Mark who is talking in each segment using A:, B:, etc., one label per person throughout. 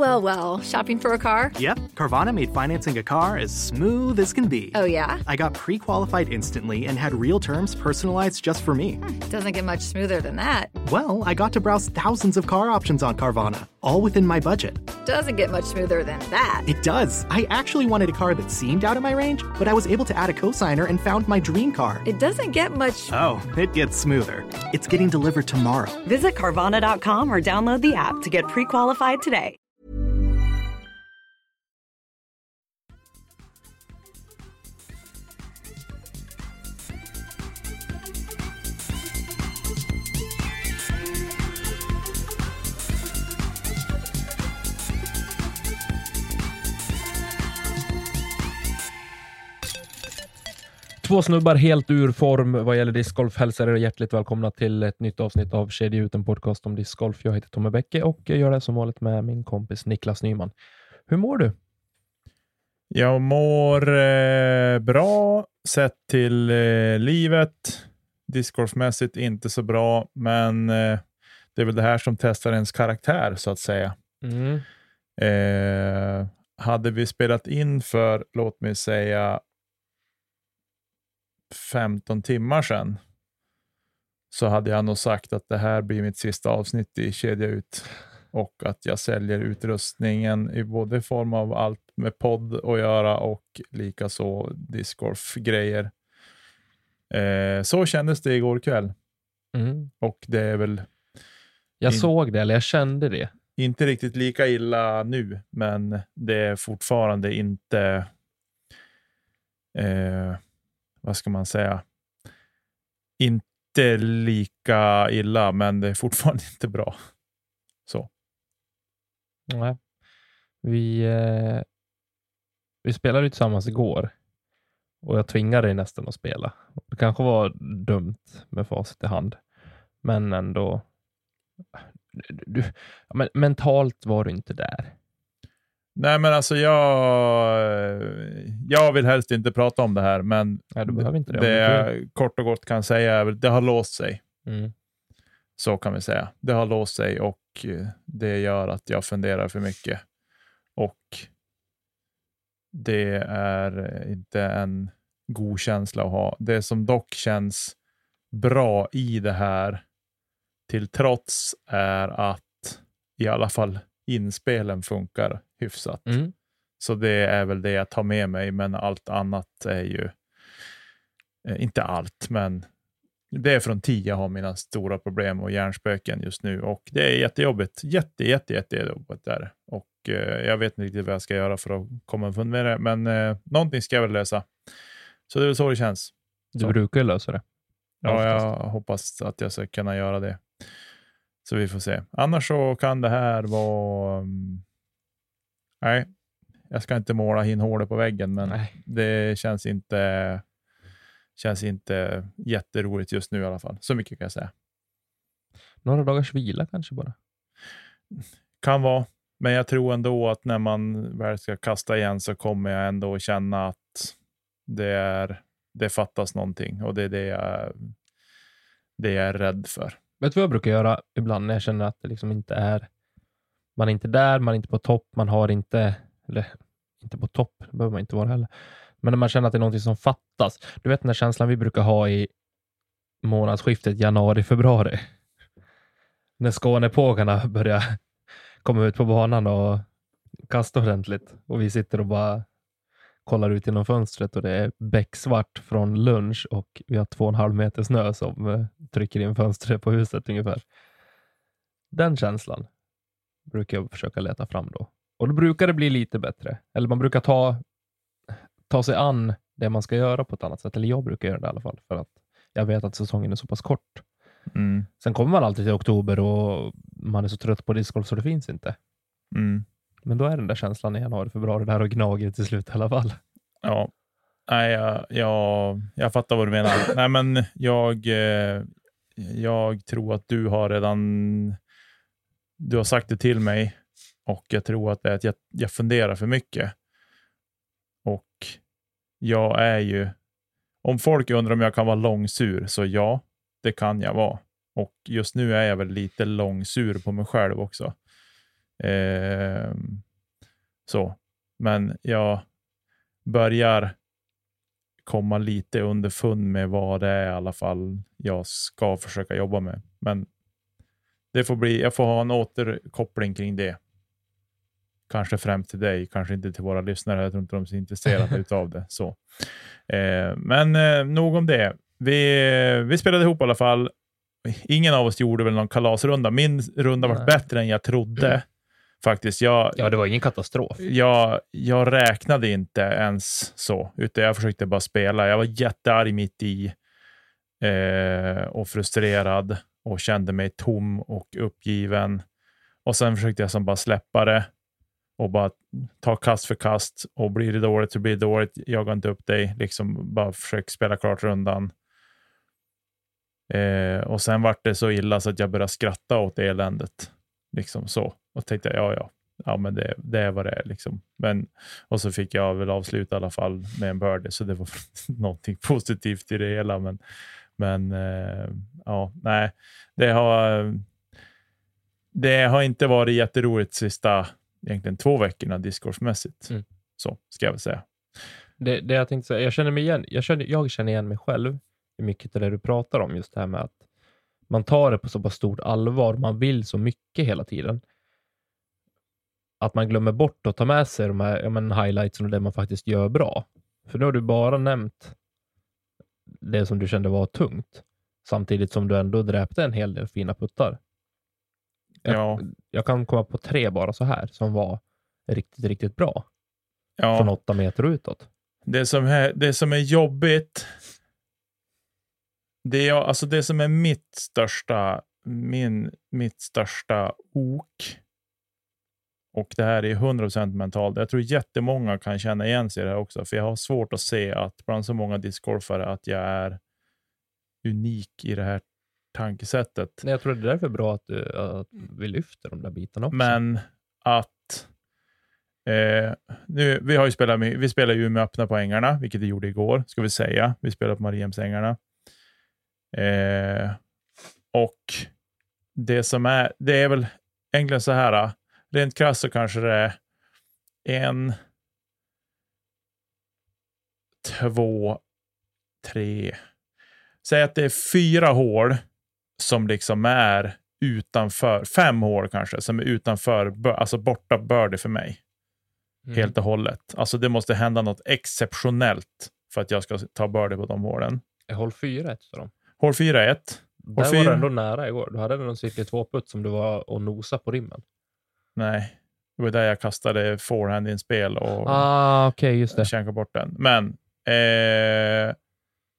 A: well, well. Shopping for a car?
B: Yep, Carvana made financing a car as smooth as can be.
A: Oh, yeah?
B: I got pre qualified instantly and had real terms personalized just for me.
A: Hmm, doesn't get much smoother than that.
B: Well, I got to browse thousands of car options on Carvana, all within my budget.
A: Doesn't get much smoother than that.
B: It does. I actually wanted a car that seemed out of my range, but I was able to add a cosigner and found my dream car.
A: It doesn't get much.
B: Oh, it gets smoother. It's getting delivered tomorrow.
C: Visit Carvana.com or download the app to get pre qualified today.
D: Två snubbar helt ur form vad gäller discgolf hälsar er hjärtligt välkomna till ett nytt avsnitt av Kedja ut, en podcast om discgolf. Jag heter Tommy Bäcke och jag gör det som vanligt med min kompis Niklas Nyman. Hur mår du?
E: Jag mår eh, bra sett till eh, livet. Discgolfmässigt inte så bra, men eh, det är väl det här som testar ens karaktär så att säga.
D: Mm.
E: Eh, hade vi spelat in för, låt mig säga, 15 timmar sedan så hade jag nog sagt att det här blir mitt sista avsnitt i Kedja ut och att jag säljer utrustningen i både form av allt med podd att göra och likaså discgolf-grejer. Eh, så kändes det igår kväll
D: Mm.
E: och det är väl
D: Jag såg det, eller jag kände det.
E: inte riktigt lika illa nu, men det är fortfarande inte, eh, vad ska man säga, inte lika illa, men det är fortfarande inte bra. Så.
D: Nej. Vi, eh, vi spelade ju tillsammans igår och jag tvingade dig nästan att spela. Det kanske var dumt med facit i hand, men ändå. Du, du, men mentalt var du inte där.
E: Nej, men alltså jag, jag vill helst inte prata om det här, men
D: Nej, du behöver inte det.
E: det jag kort och gott kan säga är väl det har låst sig.
D: Mm.
E: Så kan vi säga. Det har låst sig och eh, det gör att jag funderar för mycket. Och det är inte en god känsla att ha. Det som dock känns bra i det här till trots är att i alla fall inspelen funkar hyfsat.
D: Mm.
E: Så det är väl det jag tar med mig, men allt annat är ju eh, inte allt, men det är från 10 jag har mina stora problem och hjärnspöken just nu och det är jättejobbigt. Jätte, jätte, jättejobbigt där. Och eh, jag vet inte riktigt vad jag ska göra för att komma underfund med det, men eh, någonting ska jag väl lösa. Så det är väl så det känns.
D: Du
E: Så.
D: brukar lösa det.
E: Ja, jag hoppas att jag ska kunna göra det. Så vi får se. Annars så kan det här vara... mm, nej, jag ska inte måla in hålet på väggen, men
D: Nej.
E: det känns inte, känns inte jätteroligt just nu i alla fall. Så mycket kan jag säga.
D: Några dagars vila kanske bara.
E: Kan vara, men jag tror ändå att när man väl ska kasta igen så kommer jag ändå känna att det, är, det fattas någonting och det är det jag, det jag är rädd för.
D: Vet du vad jag brukar göra ibland när jag känner att det liksom inte är... Man är inte där, man är inte på topp, man har inte... Eller inte på topp, det behöver man inte vara heller. Men när man känner att det är någonting som fattas. Du vet den där känslan vi brukar ha i månadsskiftet januari-februari. När Skånepågarna börjar komma ut på banan och kasta ordentligt. Och vi sitter och bara kollar ut genom fönstret och det är becksvart från lunch och vi har två och en halv meter snö som eh, trycker in fönstret på huset ungefär. Den känslan brukar jag försöka leta fram då. Och då brukar det bli lite bättre. Eller man brukar ta, ta sig an det man ska göra på ett annat sätt. Eller jag brukar göra det i alla fall. För att jag vet att säsongen är så pass kort.
E: Mm.
D: Sen kommer man alltid till oktober och man är så trött på discgolf så det finns inte.
E: Mm.
D: Men då är den där känslan i januari, februari där och gnager till slut i alla fall.
E: Ja, nej, jag, jag, jag fattar vad du menar. nej, men jag, eh, jag tror att du har redan du har sagt det till mig och jag tror att det är att jag, jag funderar för mycket. Och jag är ju, om folk undrar om jag kan vara långsur, så ja, det kan jag vara. Och just nu är jag väl lite långsur på mig själv också. Eh, Så. Men jag börjar komma lite underfund med vad det är i alla fall jag ska försöka jobba med. Men det får bli, jag får ha en återkoppling kring det. Kanske främst till dig, kanske inte till våra lyssnare. Jag tror inte de är så intresserade av det. Så. Eh, men eh, nog om det. Vi, vi spelade ihop i alla fall. Ingen av oss gjorde väl någon kalasrunda. Min runda var bättre än jag trodde. Faktiskt. Jag,
D: Ja, det var ingen katastrof.
E: jag, jag räknade inte ens så, utan jag försökte bara spela. Jag var jättearg mitt i eh, och frustrerad och kände mig tom och uppgiven. Och sen försökte jag som bara släppa det och bara ta kast för kast. Och blir det dåligt så blir det dåligt. Jaga inte upp dig. Liksom bara försök spela klart rundan. Eh, och sen vart det så illa så att jag började skratta åt eländet. Liksom så. Och tänkte jag, ja, ja, ja, men det, det är vad det är. Liksom. Men, och så fick jag väl avsluta i alla fall med en birdie, så det var någonting positivt i det hela. Men, men eh, ja, nej, det har, det har inte varit jätteroligt sista egentligen två veckorna discoursemässigt.
D: Mm.
E: Så ska jag väl säga.
D: Det, det jag tänkte säga, jag känner mig igen, jag känner, jag känner igen mig själv i mycket av det du pratar om, just det här med att man tar det på så pass stort allvar, man vill så mycket hela tiden. Att man glömmer bort att ta med sig de här ja, men highlightsen och det man faktiskt gör bra. För nu har du bara nämnt det som du kände var tungt, samtidigt som du ändå dräpte en hel del fina puttar. Jag,
E: Ja,
D: jag kan komma på tre bara så här, som var riktigt, riktigt bra.
E: ja.
D: Från åtta meter utåt.
E: Det som är, det som är jobbigt, det, är, alltså det som är mitt största, min, mitt största ok, och det här är 100% mentalt. Jag tror jättemånga kan känna igen sig i det här också, för jag har svårt att se att bland så många discgolfare att jag är unik i det här tankesättet.
D: Nej, jag tror det är därför bra att, du, att vi lyfter de där bitarna också.
E: Men att eh, nu, vi har ju spelat vi spelar ju med öppna på ängarna, vilket vi gjorde igår, ska vi säga. Vi spelar på Mariehemsängarna. Eh, och det som är, det är väl egentligen så här, rent krasst så kanske det är en, två, tre, säg att det är fyra hål som liksom är utanför, fem hål kanske, som är utanför, alltså borta birdie för mig.
D: Mm.
E: Helt och hållet. Alltså det måste hända något exceptionellt för att jag ska ta birdie på de hålen.
D: Jag håll fyra ett av dem.
E: Hål 4 1.
D: Där var
E: fyra.
D: du ändå nära igår. Du hade en cirkel två putt som du var och nosa på rimmen.
E: Nej, det var där jag kastade forehand-inspel och
D: Ah, okej, just det.
E: känkade bort den. Men eh,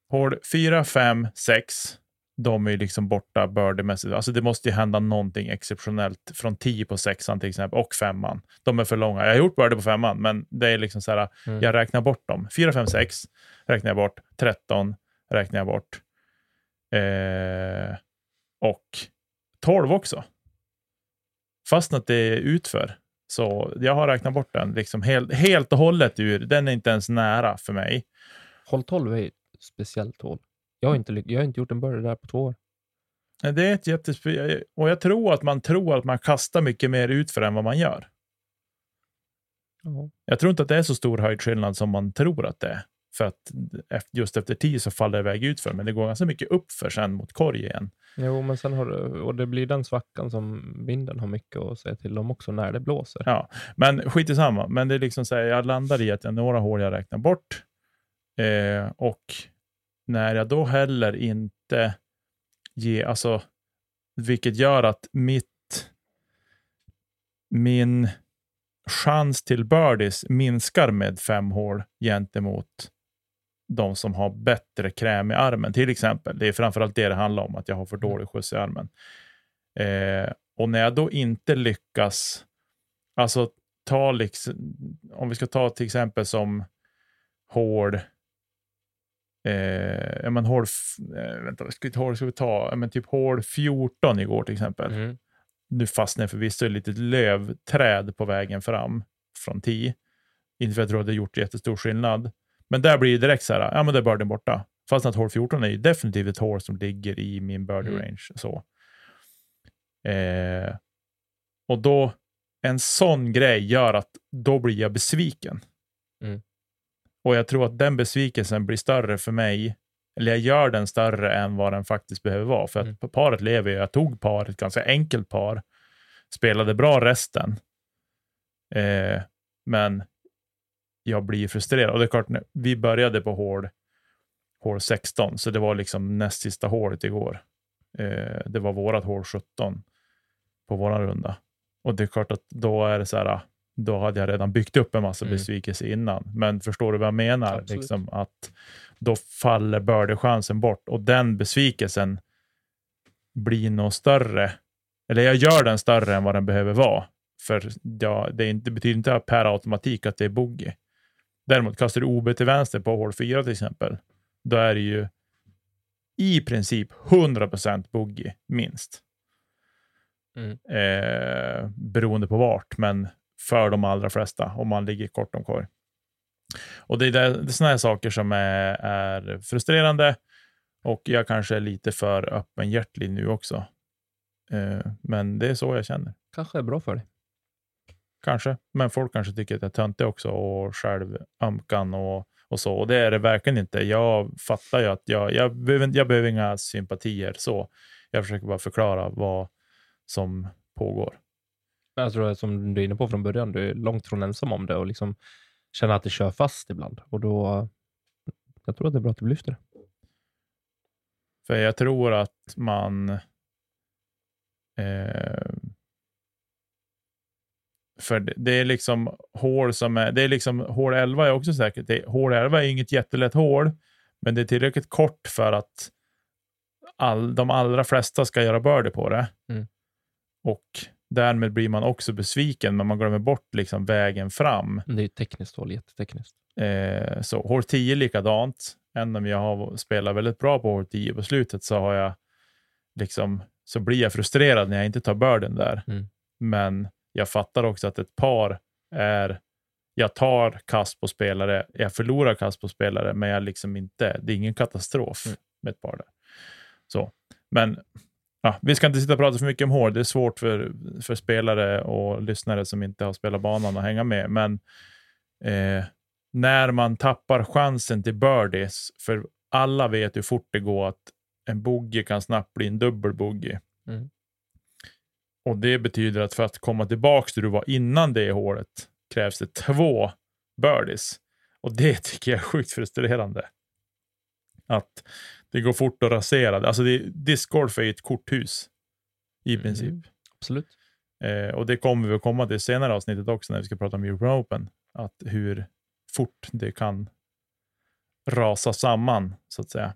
E: hål 4, 5, 6. De är ju liksom borta birdiemässigt. Alltså det måste ju hända någonting exceptionellt från 10 på sexan till exempel och femman. De är för långa. Jag har gjort birdie på femman, men det är liksom så här.
D: Mm.
E: Jag räknar bort dem. 4, 5, 6 räknar jag bort. 13 räknar jag bort. Eh, och 12 också. Fast att det är utför. Så jag har räknat bort den liksom helt, helt och hållet ur. Den är inte ens nära för mig.
D: Håll 12 är ett speciellt hål. Jag har inte, jag har inte gjort en birdie där på två år.
E: Det är ett jättespe- Och jag tror att man tror att man kastar mycket mer utför än vad man gör.
D: Ja.
E: Jag tror inte att det är så stor höjdskillnad som man tror att det är. För att just efter 10 så faller det iväg utför, men det går ganska mycket uppför sen mot korg igen.
D: Jo, men sen har du, och det blir den svackan som vinden har mycket att säga till om också när det blåser.
E: Ja, men skit i samma. Men det är liksom så här, jag landar i att jag några hål jag räknar bort. Eh, och när jag då heller inte ger, alltså, vilket gör att mitt, min chans till birdies minskar med fem hål gentemot de som har bättre kräm i armen, till exempel. Det är framförallt det det handlar om, att jag har för dålig skjuts i armen. Eh, och när jag då inte lyckas, alltså ta liksom, om vi ska ta till exempel som hål, eh, men hål, f- eh, vänta, ska vi ta, ska vi ta men typ hål 14 igår till exempel.
D: Mm.
E: Nu fastnade jag förvisso i ett litet lövträd på vägen fram från 10. Inte för att jag tror att det gjort jättestor skillnad. Men där blir det direkt så här, ja men det är birdien borta. Fast att hål 14 är ju definitivt ett hål som ligger i min birdie
D: Mm.
E: range. Så. Eh, och då en sån grej gör att då blir jag besviken.
D: Mm.
E: Och jag tror att den besvikelsen blir större för mig, eller jag gör den större än vad den faktiskt behöver vara. För att
D: Mm.
E: paret lever ju. Jag tog par, ett ganska enkelt par, spelade bra resten. Eh, men jag blir frustrerad. Och det är klart, vi började på hål, hål 16, så det var liksom näst sista hålet igår. Eh, det var vårat hål 17 på våran runda. Och det är klart att då är det så här, då hade jag redan byggt upp en massa
D: Mm.
E: besvikelse innan. Men förstår du vad jag menar? Liksom att då faller birdie-chansen bort och den besvikelsen blir nog större. Eller jag gör den större än vad den behöver vara. För ja, det, inte, det betyder inte per automatik att det är bogey. Däremot kastar du OB till vänster på hål 4 till exempel, då är det ju i princip 100% bogey, minst.
D: Mm.
E: Eh, beroende på vart, men för de allra flesta, om man ligger kort om korg. Och det är, där, det är såna här saker som är, är frustrerande och jag kanske är lite för öppenhjärtig nu också. Eh, men det är så jag känner.
D: Kanske är bra för dig.
E: Kanske, men folk kanske tycker att jag är töntig också och självömkan och, och så. Och det är det verkligen inte. Jag fattar ju att jag, jag, behöver, jag behöver inga sympatier så. Jag försöker bara förklara vad som pågår.
D: Jag tror att som du är inne på från början, du är långt från ensam om det och liksom känner att det kör fast ibland. Och då, jag tror att det är bra att du lyfter det.
E: För jag tror att man... Eh, för det, är liksom hål som är... Det är liksom, hål 11 är också säkert. Det, hål 11 är inget jättelätt hål, men det är tillräckligt kort för att all, de allra flesta ska göra birdie på det.
D: Mm.
E: Och därmed blir man också besviken, men man glömmer bort liksom vägen fram.
D: Det är ju tekniskt hål, jättetekniskt.
E: Eh, så hål 10 likadant. Även om jag har spelat väldigt bra på hål 10 på slutet så har jag liksom så blir jag frustrerad när jag inte tar börden där.
D: Mm.
E: Men jag fattar också att ett par är jag tar kast på spelare, jag förlorar kast på spelare, men jag liksom inte, det är ingen katastrof
D: Mm.
E: med ett par där. Så. Men ja, vi ska inte sitta och prata för mycket om hål. Det är svårt för, för spelare och lyssnare som inte har spelat banan att hänga med. Men eh, när man tappar chansen till birdies, för alla vet hur fort det går att en bogey kan snabbt bli en dubbel bogey.
D: Mm.
E: Och det betyder att för att komma tillbaka där du var innan det hålet krävs det två birdies. Och det tycker jag är sjukt frustrerande. Att det går fort att rasera. Alltså det, discgolf är ju ett korthus i
D: Mm.
E: princip.
D: Absolut.
E: Eh, och det kommer vi att komma till senare avsnittet också när vi ska prata om European Open. Att hur fort det kan rasa samman, så att säga.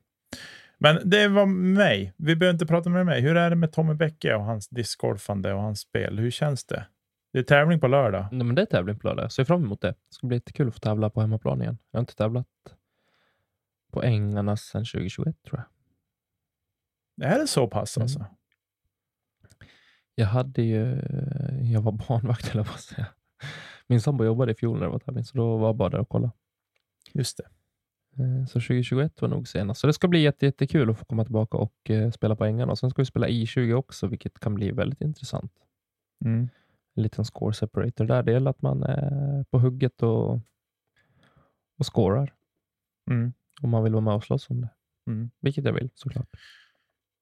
E: Men det var mig. Vi behöver inte prata med mig. Hur är det med Tommy Bäcke och hans discgolfande och hans spel? Hur känns det? Det är tävling på lördag.
D: Nej, men det är tävling på lördag. Jag ser fram emot det. Det ska bli jättekul att få tävla på hemmaplan igen. Jag har inte tävlat på ängarna sedan 2021 tror jag.
E: Är det så pass
D: Mm.
E: alltså?
D: Jag hade ju, jag var barnvakt eller vad säga. Min sambo jobbade i fjol när det var tävling, så då var jag bara där och kollade.
E: Just det.
D: Eh, Så 2021 var nog senast. Så det ska bli jätte, jättekul att få komma tillbaka och eh, spela på ängarna. Och sen ska vi spela I20 också, vilket kan bli väldigt intressant.
E: Mm.
D: En liten score separator där. Det gäller att man är på hugget och, och scorar.
E: Mm.
D: Om man vill vara med och slåss om det.
E: Mm.
D: Vilket jag vill såklart.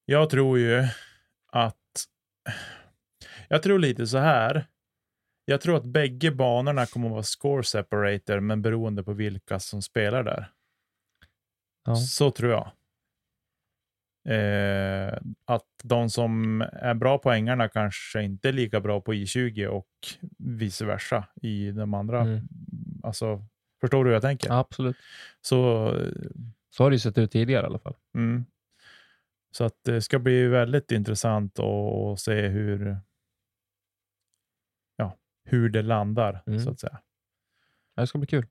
E: Jag tror ju att... Jag tror lite så här. Jag tror att bägge banorna kommer att vara score separator, men beroende på vilka som spelar där.
D: Ja.
E: Så tror jag. Eh, att de som är bra på ängarna kanske inte är lika bra på I20 och vice versa i de andra.
D: Mm.
E: Alltså, förstår du hur jag tänker?
D: Ja, absolut.
E: Så,
D: Så har det ju sett ut tidigare i alla fall.
E: mm. så att det ska bli väldigt intressant att se hur, ja, hur det landar,
D: Mm.
E: så att säga.
D: Det ska bli kul.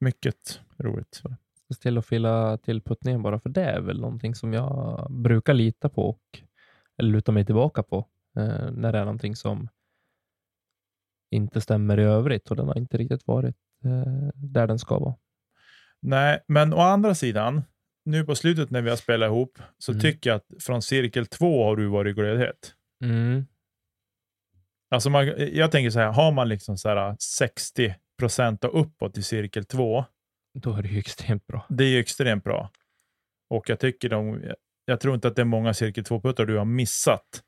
E: Mycket roligt.
D: Ska till att fylla till puttningen bara, för det är väl någonting som jag brukar lita på och eller luta mig tillbaka på eh, när det är någonting som inte stämmer i övrigt och den har inte riktigt varit eh, där den ska vara.
E: Nej, men å andra sidan, nu på slutet när vi har spelat ihop, så
D: Mm.
E: tycker jag att från cirkel två har du varit glödhet.
D: Mm.
E: Alltså man, jag tänker så här, har man liksom så här 60 procent och uppåt i cirkel 2,
D: Då är det ju extremt bra.
E: det är ju extremt bra. Och jag tycker de, jag tror inte att det är många cirkel 2-puttar du har missat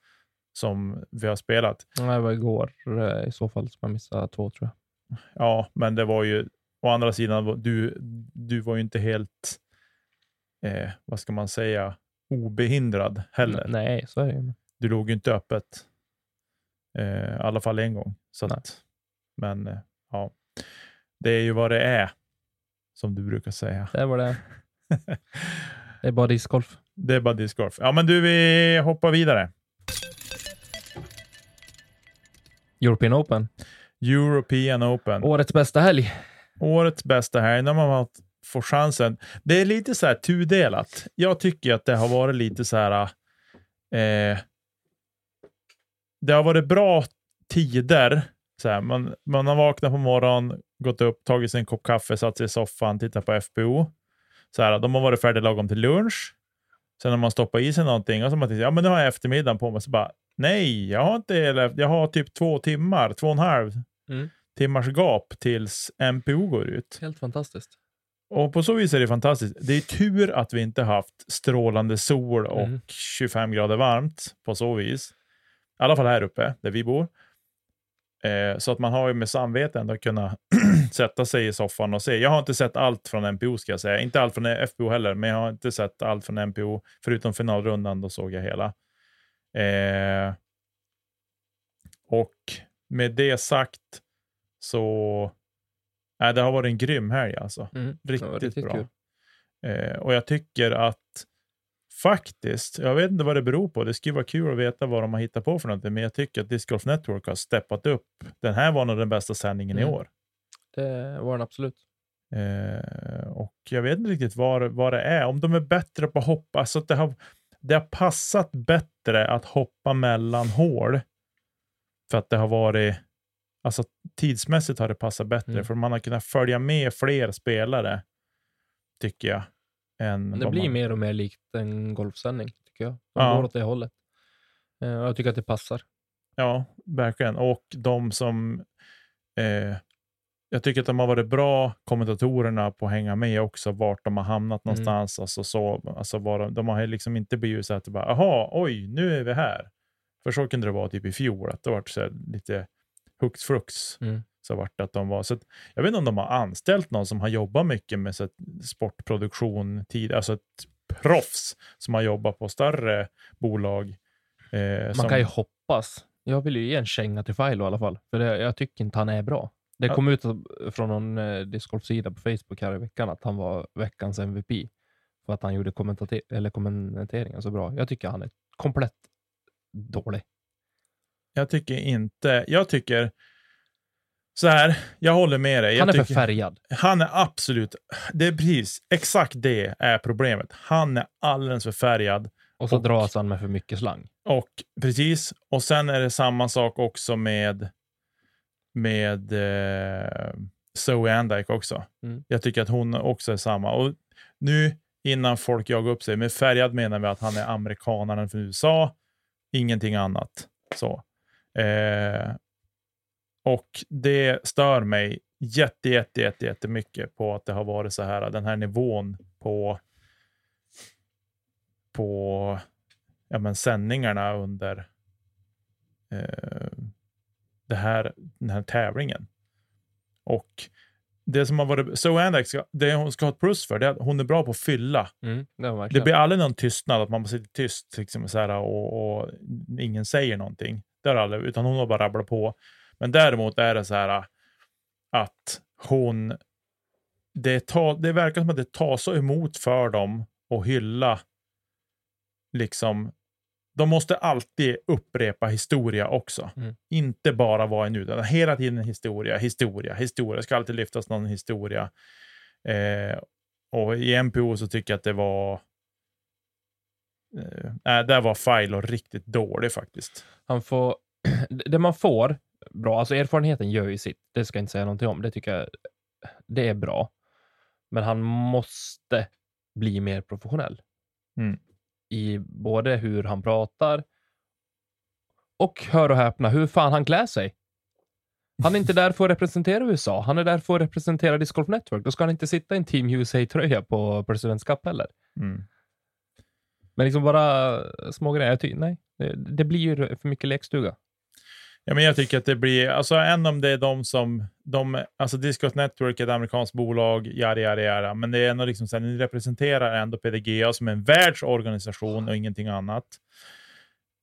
E: som vi har spelat.
D: Nej, Det var igår eh, i så fall som jag missade två tror jag.
E: Ja, men det var ju, å andra sidan, du, du var ju inte helt, eh, vad ska man säga, obehindrad heller.
D: Nej, så är det ju.
E: Du låg ju inte öppet. Eh, I alla fall en gång. Så att, men eh, ja, det är ju vad det är, som du brukar säga.
D: Det var det. Det är bara discgolf.
E: Det är bara discgolf. Ja, men du, vi hoppar vidare.
D: European Open.
E: European Open.
D: Årets bästa helg.
E: Årets bästa här, när man får chansen. Det är lite så här tudelat. Jag tycker att det har varit lite så här. Eh, det har varit bra tider. Så här, man, man har vaknat på morgonen, gått upp, tagit sig en kopp kaffe, satt sig i soffan, tittat på FBO. Så här, de har varit färdiga lagom till lunch. Sen har man stoppat i sig någonting och så har man tänkt, ja men nu har jag eftermiddagen på mig. Så bara, nej, jag har inte, eller, jag har typ två timmar, två och en halv
D: Mm.
E: timmars gap tills MPO går ut.
D: Helt fantastiskt.
E: Och på så vis är det fantastiskt. Det är tur att vi inte haft strålande sol och
D: Mm.
E: 25 grader varmt på så vis. I alla fall här uppe där vi bor. Eh, så att man har ju med samvete ändå kunnat sätta sig i soffan och se. Jag har inte sett allt från MPO ska jag säga. Inte allt från FPO heller, men jag har inte sett allt från MPO. Förutom finalrundan, då såg jag hela. Eh, och med det sagt så Nej, det har varit en grym helg alltså.
D: Mm.
E: Riktigt,
D: riktigt
E: bra. Eh, och jag tycker att faktiskt, jag vet inte vad det beror på, det skulle vara kul att veta vad de har hittat på för någonting, men jag tycker att Disc Golf Network har steppat upp. Den här var nog den bästa sändningen
D: Mm.
E: i år.
D: Det var den absolut.
E: Eh, och jag vet inte riktigt vad, vad det är. Om de är bättre på att hoppa, alltså att det har, det har passat bättre att hoppa mellan hål. För att det har varit, alltså tidsmässigt har det passat bättre,
D: Mm.
E: för man har kunnat följa med fler spelare, tycker jag. Än
D: Det blir
E: man,
D: mer och mer likt en golfsändning, tycker jag. De
E: Ja.
D: går åt det hållet. Eh, och jag tycker att det passar.
E: Ja, verkligen. Och de som... Eh, jag tycker att de har varit bra, kommentatorerna, på att hänga med också, vart de har hamnat
D: Mm.
E: någonstans. Alltså så, alltså var de, de har liksom inte blivit så att det bara, aha, oj, nu är vi här. För så kunde det vara typ i fjol, att det var så lite hux flux.
D: Mm.
E: Så vart att de var. Så att, jag vet inte om de har anställt någon som har jobbat mycket med så sportproduktion, tid, alltså ett proffs som har jobbat på större bolag. Eh,
D: Man
E: som,
D: kan ju hoppas. Jag vill ju ge en känga till Filo i alla fall, för det, jag tycker inte han är bra. Det
E: Ja.
D: kom ut från någon eh, discgolf-sida på Facebook här i veckan att han var veckans MVP för att han gjorde eller kommenteringen så bra. Jag tycker han är komplett dålig.
E: Jag tycker inte, jag tycker så här, jag håller med dig.
D: Han
E: jag
D: är för färgad.
E: Han är absolut, det är precis, exakt det är problemet. Han är alldeles för färgad.
D: Och så
E: Och-
D: dras han med för mycket slang.
E: Och precis, och sen är det samma sak också med med eh, Zoe Andike också.
D: Mm.
E: Jag tycker att hon också är samma. Och nu innan folk jagar upp sig, med färgad menar vi att han är amerikanaren från USA, ingenting annat. Så. Eh, och det stör mig jätte, jätte, jätte, jättemycket på att det har varit så här, den här nivån på på ja, men sändningarna under eh, det här, den här tävlingen. Och det som har varit, so ska, det hon ska ha ett plus för, det är att hon är bra på att fylla.
D: Mm, det,
E: Det blir aldrig någon tystnad, att man sitter tyst liksom, så här, och, och ingen säger någonting. Det är aldrig, utan hon har bara rabblat på. Men däremot är det så här att hon, det, tar, det verkar som att det tar så emot för dem att hylla liksom de måste alltid upprepa historia också.
D: Mm.
E: Inte bara vara en utan hela tiden historia, historia, historia. Det ska alltid lyftas någon historia. Eh, och i MPO så tycker jag att det var eh, där var Filo riktigt dålig faktiskt.
D: Han får, det man får, bra, alltså erfarenheten gör ju sitt, det ska jag inte säga någonting om, det tycker jag, det är bra. Men han måste bli mer professionell.
E: Mm.
D: I både hur han pratar Och hör och häpna, hur fan han klär sig. Han är inte där för att representera USA. Han är där för att representera Disc Golf Network. Då ska han inte sitta i en Team USA-tröja på Presidents Cup heller.
E: Mm.
D: Men liksom bara små grejer. Nej, det, det blir ju för mycket lekstuga.
E: Ja, men jag tycker att det blir, alltså än om det är de som, de, alltså Discos Network är ett amerikanskt bolag, jada, jada, jada, men det är ändå liksom så här, ni representerar ändå PDGA som en världsorganisation och ingenting annat.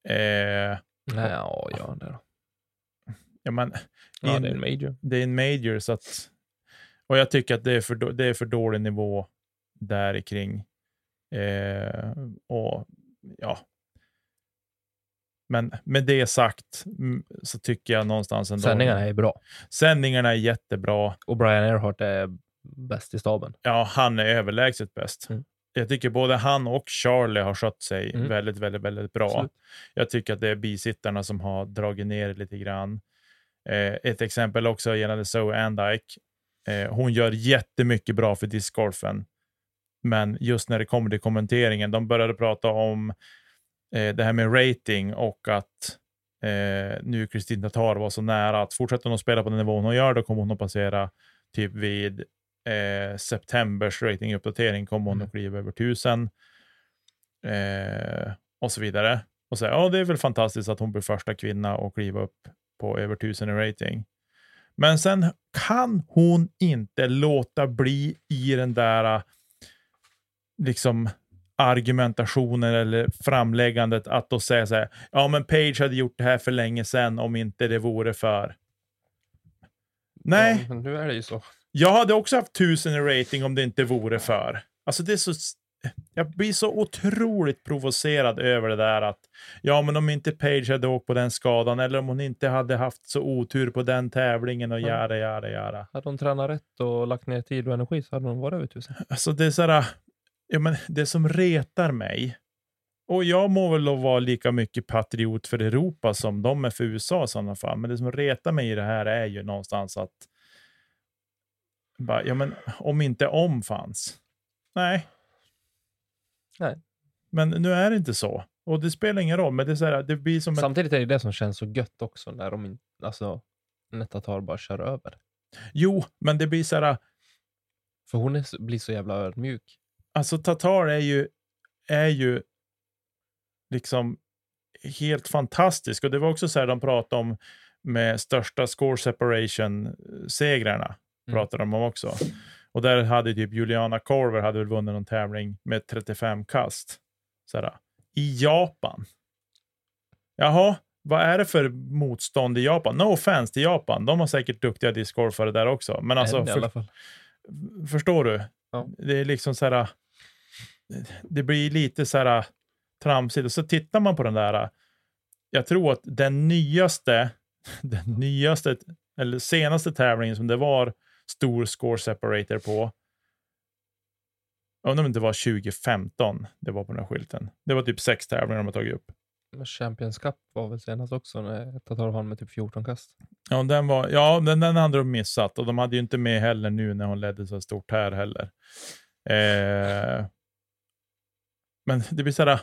E: Eh,
D: Nej, ja, ja, det, då.
E: ja, men,
D: ja,
E: in-
D: det är en major.
E: det är en major, så att, och jag tycker att det är för, det är för dålig nivå där kring. Eh, och ja. Men med det sagt mm, så tycker jag någonstans ändå.
D: Sändningarna är bra.
E: Sändningarna är jättebra.
D: Och Brian Earhart är bäst i staben.
E: Ja, han är överlägset bäst.
D: Mm.
E: Jag tycker både han och Charlie har skött sig
D: Mm.
E: väldigt, väldigt, väldigt bra.
D: Absolut.
E: Jag tycker att det är bisittarna som har dragit ner lite grann. Eh, ett exempel också gällande Zoe Andike. Eh, hon gör jättemycket bra för discgolfen. Men just när det kommer till kommenteringen, de började prata om eh, det här med rating och att eh, nu Kristin Tatar var så nära att fortsätter hon att spela på den nivån hon gör, då kommer hon att passera typ vid eh, septembers ratinguppdatering kommer hon
D: Mm.
E: att kliva över 1000 eh, och så vidare. Och säga, ja, det är väl fantastiskt att hon blir första kvinna att kliva upp på över 1000 i rating. Men sen kan hon inte låta bli i den där liksom argumentationen eller framläggandet att då säga så här, ja men Page hade gjort det här för länge sedan om inte det vore för. Nej,
D: Ja, men nu är det ju så.
E: jag hade också haft tusen i rating om det inte vore för. Alltså det är så... Jag blir så otroligt provocerad över det där att ja, men om inte Page hade åkt på den skadan eller om hon inte hade haft så otur på den tävlingen och jada, jada, jada.
D: Hade hon tränat rätt och lagt ner tid och energi så hade hon varit över tusen.
E: Alltså det är så här, ja, men det som retar mig och jag må väl då vara lika mycket patriot för Europa som de är för USA i sådana fall. Men det som retar mig i det här är ju någonstans att bara, ja, men om inte om fanns. Nej.
D: Nej.
E: Men nu är det inte så. Och det spelar ingen roll. Men det, är så här, det blir som ett,
D: Samtidigt är det det som känns så gött också när de alltså, Netatar bara kör över.
E: Jo, men det blir så här,
D: För hon är, blir så jävla ödmjuk.
E: Alltså Tatar är ju, är ju liksom helt fantastisk. Och det var också så här de pratade om med största score separation-segrarna.
D: Mm.
E: Pratade de om också. Och där hade typ Juliana Korver hade väl vunnit någon tävling med 35 kast. Så här, I Japan. Jaha, vad är det för motstånd i Japan? No offense till Japan. De har säkert duktiga discgolfare där också. Men alltså, för. Förstår du?
D: Ja.
E: Det är liksom så här. Det blir lite så här tramsigt. Och så tittar man på den där. Jag tror att den nyaste, den nyaste eller senaste tävlingen som det var stor score separator på. Jag undrar om det var 2015 det var på den här skylten. Det var typ sex tävlingar de har tagit upp.
D: Champions Cup var väl senast också när Tatar vann med typ 14 kast.
E: Ja, den, var, ja den, den hade de missat och de hade ju inte med heller nu när hon ledde så stort här heller. Eh, men det blir så här,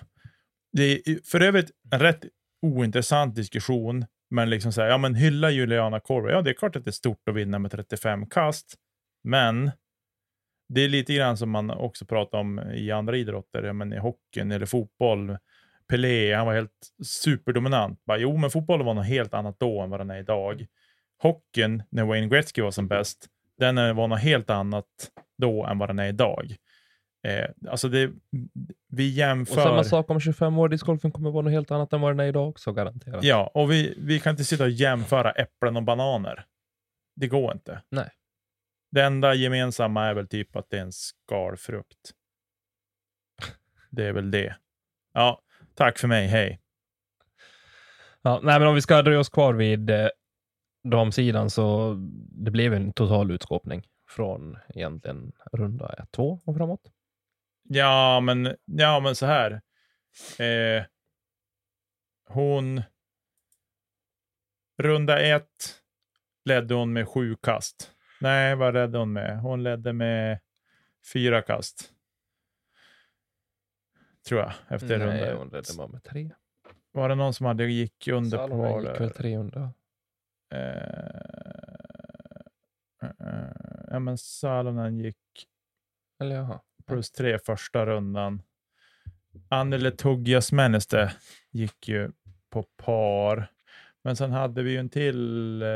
E: det är för övrigt en rätt ointressant diskussion, men liksom så här, ja men hylla Juliana Korva. Ja, det är klart att det är stort att vinna med 35 kast, men det är lite grann som man också pratar om i andra idrotter, ja, men i hockeyn eller fotboll. Pelé, han var helt superdominant. Bara, jo, men fotbollen var något helt annat då än vad den är idag. Hockeyn, när Wayne Gretzky var som bäst, den var något helt annat då än vad den är idag. Eh, alltså det, vi
D: Och
E: jämför...
D: samma sak om 25 år. Discgolfen kommer vara något helt annat än vad den är idag också garanterat.
E: Ja, och vi, vi kan inte sitta och jämföra äpplen och bananer. Det går inte.
D: Nej.
E: Det enda gemensamma är väl typ att det är en skalfrukt. Det är väl det. Ja, tack för mig. Hej.
D: Ja, nej, men om vi ska dröja oss kvar vid eh, damsidan så det blev en total utskåpning från egentligen runda ett, två och framåt.
E: Ja, men, ja, men så här. Eh, hon... Runda ett ledde hon med sju kast. Nej, vad ledde hon med? Hon ledde med fyra kast. Tror jag, efter
D: Nej,
E: runda
D: hon ledde bara med tre.
E: var det någon som hade gick under
D: Salonen
E: par
D: gick
E: där?
D: väl 300.
E: Eh, eh, ja, men Salonen gick
D: Eller jaha.
E: Plus tre första rundan. Anneli Tuggias Männeste gick ju på par. Men sen hade vi ju en till. Eh,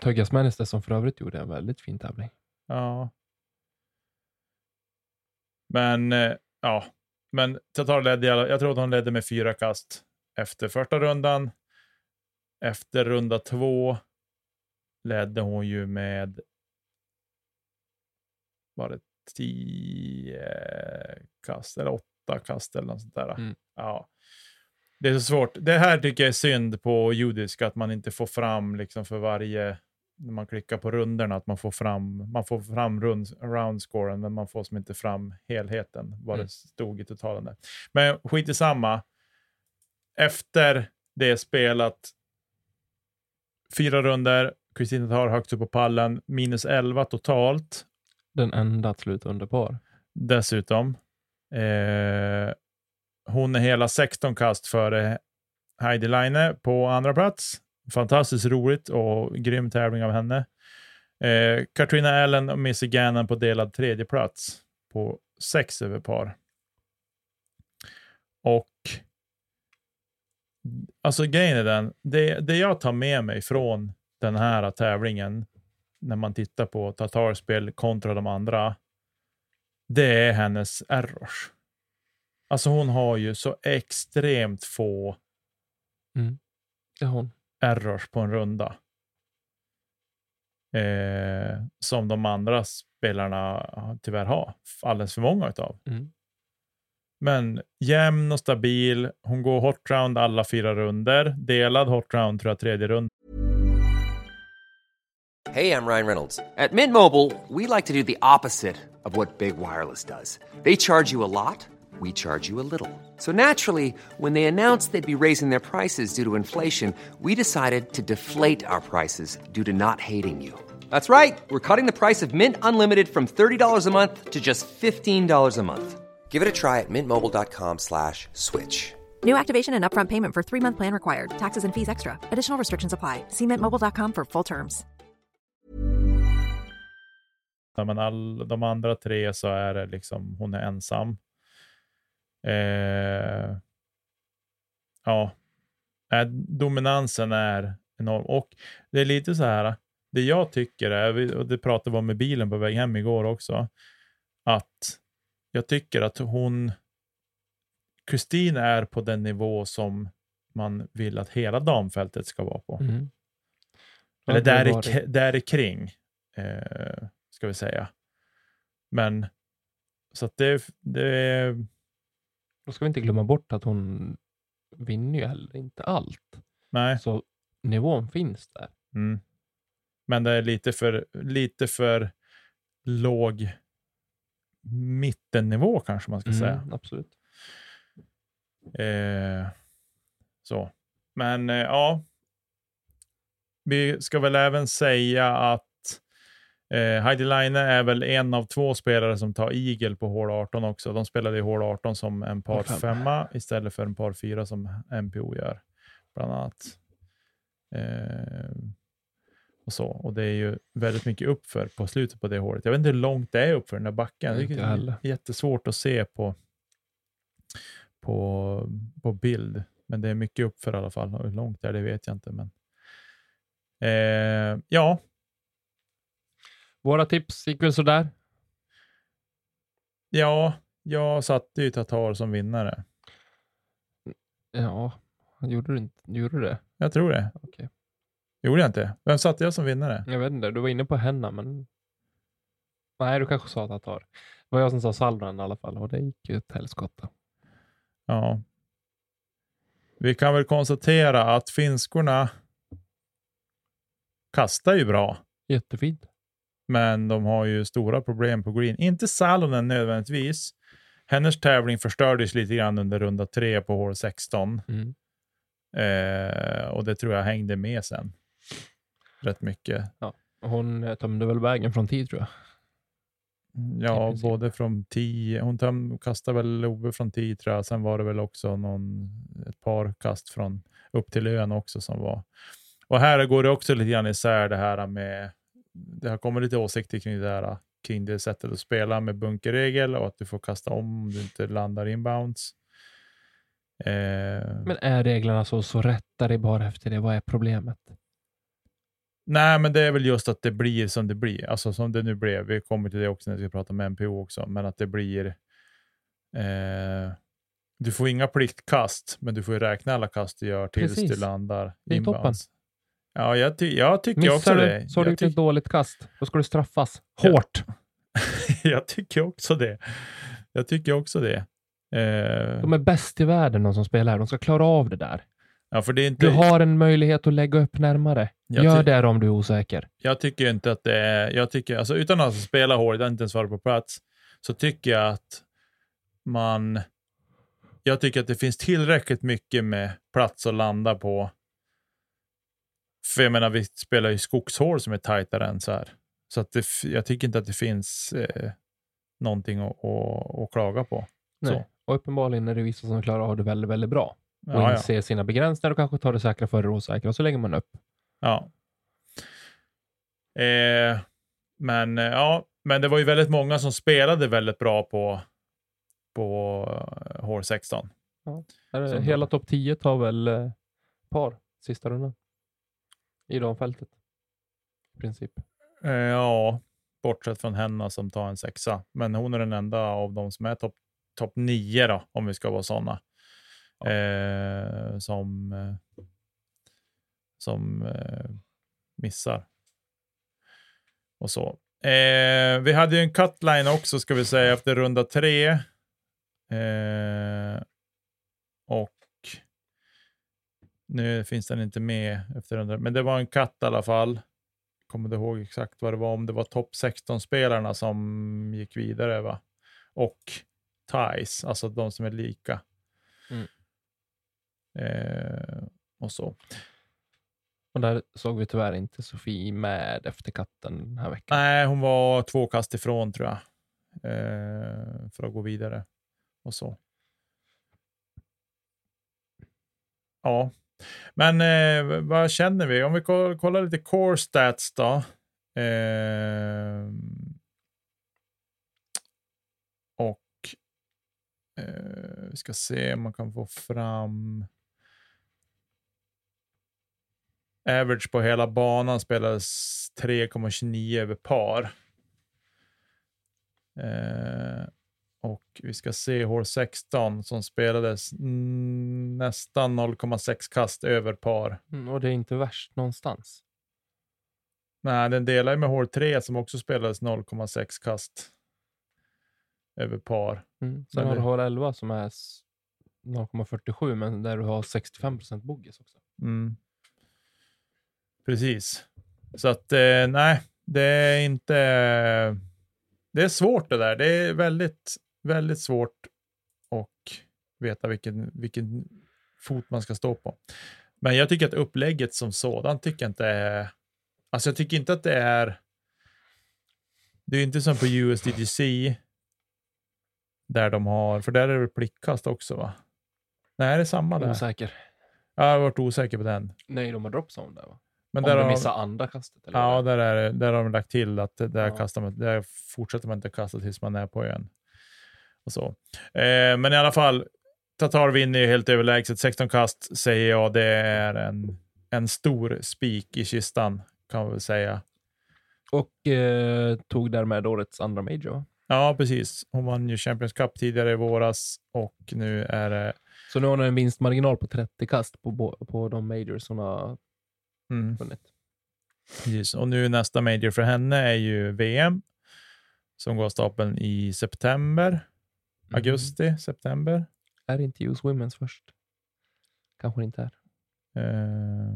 D: Tuggas Männester som för övrigt gjorde en väldigt fin tävling.
E: ja. Men eh, ja, men Tatar ledde, jag tror att hon ledde med fyra kast efter första rundan. Efter runda två ledde hon ju med var det tio kast eller åtta kast eller något sånt där.
D: Mm.
E: Ja. Det är så svårt. Det här tycker jag är synd på judisk, att man inte får fram liksom för varje, när man klickar på runderna, att man får fram, man får fram rund, roundscoren, men man får som inte fram helheten, vad
D: Mm.
E: det stod i totalen. Där. Men skit i samma. Efter det spelat fyra runder, Kristina tar högst upp på pallen, minus 11 totalt
D: den enda att sluta under par.
E: dessutom. Eh, hon är hela 16 kast före Heidi Leine på andra plats. Fantastiskt roligt och grym tävling av henne. Eh, Katrina Allen och Missy Gannon på delad tredje plats på sex över par. Och alltså grejen är den, det, det jag tar med mig från den här tävlingen när man tittar på Tatarspel kontra de andra, det är hennes errors. Alltså hon har ju så extremt få
D: Det är hon.
E: errors på en runda. Eh, som de andra spelarna tyvärr har alldeles för många utav.
D: Mm.
E: Men jämn och stabil. Hon går hot round alla fyra runder. Delad hot round tror jag tredje rund.
F: Hey, I'm Ryan Reynolds. At Mint Mobile, we like to do the opposite of what Big Wireless does. They charge you a lot, we charge you a little. So naturally, when they announced they'd be raising their prices due to inflation, we decided to deflate our prices due to not hating you. That's right. We're cutting the price of Mint Unlimited from $30 a month to just $15 a month. Give it a try at mintmobile.com slash switch.
G: New activation and upfront payment for three month plan required. Taxes and fees extra. Additional restrictions apply. See mintmobile.com for full terms.
E: Men all, de andra tre så är det liksom, hon är ensam. Eh, ja, eh, dominansen är enorm. Och det är lite så här, det jag tycker är, och det pratade vi om med bilen på väg hem igår också, att jag tycker att hon, Kristin är på den nivå som man vill att hela damfältet ska vara på.
D: Mm.
E: Eller där, i, där i kring, eh, ska vi säga. Men, så att det, det
D: Då ska vi inte glömma bort att hon vinner ju heller inte allt.
E: nej.
D: Så nivån finns där.
E: Mm. Men det är lite för, lite för låg mittennivå kanske man ska säga.
D: Mm, absolut.
E: Eh, så. Men eh, ja, vi ska väl även säga att eh, Heidi Line är väl en av två spelare som tar igel på hål 18 också. De spelade i hål 18 som en par
D: Par fem.
E: femma istället för en par fyra som MPO gör, bland annat. Eh, och så. Och det är ju väldigt mycket uppför på slutet på det hålet. Jag vet inte hur långt det är uppför den där backen. Det är jättesvårt att se på, på, på bild. Men det är mycket uppför i alla fall. Hur långt det är, det vet jag inte. Men, eh, ja,
D: Våra tips gick väl sådär.
E: ja, jag satte ju Tatar som vinnare.
D: Ja, gjorde du, inte, gjorde du det?
E: Jag tror det.
D: Okej.
E: Gjorde jag inte? Vem satte jag som vinnare?
D: Jag vet inte, du var inne på Henna, men... Nej, du kanske sa Tatar. Det var jag som sa Salmen i alla fall och det gick ju ett helskotta.
E: Ja. Vi kan väl konstatera att finskorna kastar ju bra.
D: Jättefint.
E: Men de har ju stora problem på green. Inte Salonen nödvändigtvis. Hennes tävling förstördes lite grann under runda tre på hål 16
D: Mm.
E: eh, och det tror jag hängde med sen. Rätt mycket.
D: Hon eh, tömde väl vägen från tid tror jag.
E: Ja, både från 10. Hon töm, kastade väl Ove från 10 tror jag. Sen var det väl också någon, ett par kast från upp till ön också som var. Och här går det också lite grann isär det här med, det har kommit lite åsikter kring det här, kring det sättet att spela med bunkerregel och att du får kasta om om du inte landar inbounds. Eh,
D: Men är reglerna så, så rätta dig bara efter det. Vad är problemet?
E: Nej, men det är väl just att det blir som det blir. Alltså som det nu blev. Vi kommer till det också när vi ska prata med MPO också. Men att det blir... Eh, du får inga pliktkast, men du får ju räkna alla kast du gör tills
D: Precis.
E: du landar inbounds. Ja, jag, ty jag tycker också
D: Missar
E: det.
D: du så har du gjort ett dåligt kast. Då ska du straffas. Hårt.
E: jag tycker också det. Jag tycker också det. Eh,
D: De är bäst i världen de som spelar. De ska klara av det där.
E: ja, för det är inte,
D: Du har en möjlighet att lägga upp närmare.
E: Jag
D: Gör det om du är osäker.
E: jag tycker inte att det är, jag tycker, alltså utan att spela hårt, inte ens varit på plats, så tycker jag att man, jag tycker att det finns tillräckligt mycket med plats att landa på. För jag menar, vi spelar ju skogshål som är tajtare än så här. Så att det, jag tycker inte att det finns eh, någonting att, att, att klaga på.
D: Nej.
E: Så.
D: Och uppenbarligen är det vissa som klarar av det väldigt, väldigt bra. Och
E: Ja, ja.
D: inser sina begränsningar och kanske tar det säkra före det osäkra. Och så lägger man upp.
E: Ja. Eh, men, eh, ja, men det var ju väldigt många som spelade väldigt bra på, på eh, hål 16.
D: Är
E: Som
D: Hela topp 10 tar väl eh, par sista rundan. I damfältet. I princip.
E: Eh, ja, bortsett från henne som tar en sexa. Men hon är den enda av de som är topp top 9 då, om vi ska vara sådana. Eh, som eh, som eh, missar. Och så. Eh, vi hade ju en cutline också ska vi säga efter runda tre. Eh, och nu finns den inte med efter runda, men det var en cut i alla fall. Kommer du ihåg exakt vad det var? Om det var topp 16-spelarna som gick vidare va? Och ties, alltså de som är lika.
D: Mm.
E: Eh, och så.
D: Och där såg vi tyvärr inte Sofie med efter katten den här veckan.
E: Nej, hon var två kast ifrån tror jag. Eh, för att gå vidare. Och så. Ja, men eh, vad känner vi? Om vi kollar lite core stats då. Eh, och eh, vi ska se om man kan få fram Average på hela banan spelades 3,29 över par. Eh, och vi ska se hål 16 som spelades nästan 0,6 kast över par.
D: Mm, och det är inte värst någonstans.
E: Nej, den delar ju med hål 3 som också spelades 0,6 kast över par.
D: Mm. Sen
E: Men
D: har du hål 11 som är s- 0,47 men där du har 65% bogis också.
E: Mm. Precis. Så att eh, nej, det är inte... Det är svårt det där. Det är väldigt, väldigt svårt att veta vilken, vilken fot man ska stå på. Men jag tycker att upplägget som sådant tycker jag inte är... Alltså jag tycker inte att det är... Det är inte som på USDGC där de har, för där är det plickkast också va? Nej, det är samma där.
D: Osäker.
E: Jag har varit osäker på den.
D: Nej, de har dropzone där va?
E: Men
D: Om
E: där har,
D: missar andra kastet. Eller
E: ja,
D: det
E: där, är, det- där har de lagt till att det- där,
D: Ja.
E: kastar man, där fortsätter man inte kasta tills man är på ön. Och så. Eh, men i alla fall, Tatar vinner ju helt överlägset. 16 kast säger jag, det är en, en stor spik i kistan kan man väl säga.
D: Och eh, tog därmed årets andra major?
E: Ja, precis. Hon vann ju Champions Cup tidigare i våras och nu är det...
D: Så nu har hon en vinstmarginal på 30 kast på, på de majors hon har
E: Mm,
D: vunnit.
E: precis. Och nu nästa major för henne är ju VM som går av stapeln i september. Augusti, september.
D: Är inte US Women's först? Kanske inte är.
E: Eh,